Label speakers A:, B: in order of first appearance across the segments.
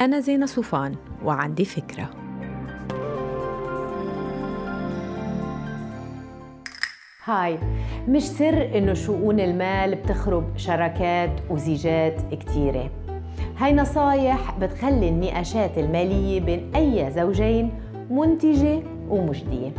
A: أنا زينة صوفان وعندي فكرة.
B: هاي مش سر إنه شؤون المال بتخرب شراكات وزيجات كتيرة. هاي نصايح بتخلي النقاشات المالية بين أي زوجين منتجة ومجدية.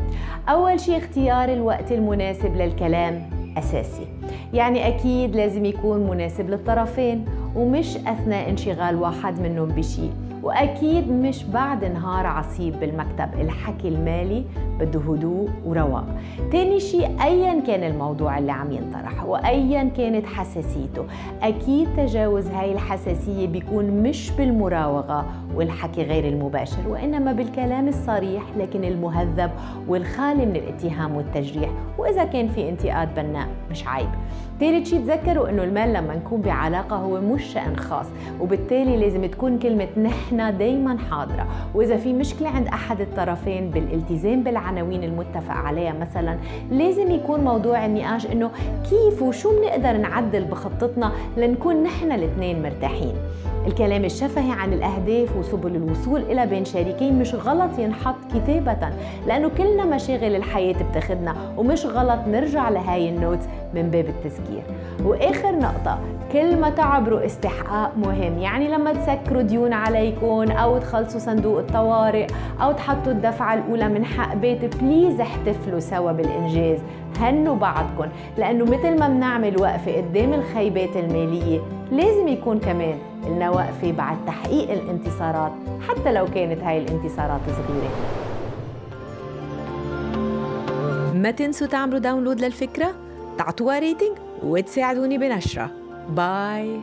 B: أول شيء اختيار الوقت المناسب للكلام أساسي. يعني أكيد لازم يكون مناسب للطرفين. ومش أثناء انشغال واحد منهم بشيء. وأكيد مش بعد نهار عصيب بالمكتب. الحكي المالي بده هدوء ورواق تاني شيء ايا كان الموضوع اللي عم ينطرح وايا كانت حساسيته أكيد تجاوز هاي الحساسية بيكون مش بالمراوغة والحكي غير المباشر وإنما بالكلام الصريح لكن المهذب والخالي من الاتهام والتجريح. وإذا كان في انتقاد بناء مش عيب. ثالث شيء تذكروا إنه المال لما نكون بعلاقة هو مش شأن خاص وبالتالي لازم تكون كلمة نحن دائما حاضرة. وإذا في مشكلة عند أحد الطرفين بالالتزام بالعناوين المتفق عليها مثلا لازم يكون موضوع النقاش إنه كيف وشو بنقدر نعدل بخطتنا لنكون نحن الاثنين مرتاحين. الكلام الشفهي عن الأهداف وسبل الوصول إلى بين شريكين مش غلط ينحط كتابة لأنه كلنا مشاغل الحياة بتاخدنا ومش غلط نرجع لهاي النوتس من باب التذكير وآخر نقطة كل ما تعبروا استحقاق مهم. يعني لما تسكروا ديون عليكم أو تخلصوا صندوق الطوارئ أو تحطوا الدفعة الأولى من حق بيت بليز احتفلوا سوا بالإنجاز. هنوا بعضكم لأنه مثل ما بنعمل وقفة قدام الخيبات المالية لازم يكون كمان لنا وقفة بعد تحقيق الانتصارات حتى لو كانت هاي الانتصارات صغيرة.
A: ما تنسوا تعملوا download للفكرة تعطوها rating وتساعدوني بنشرة. bye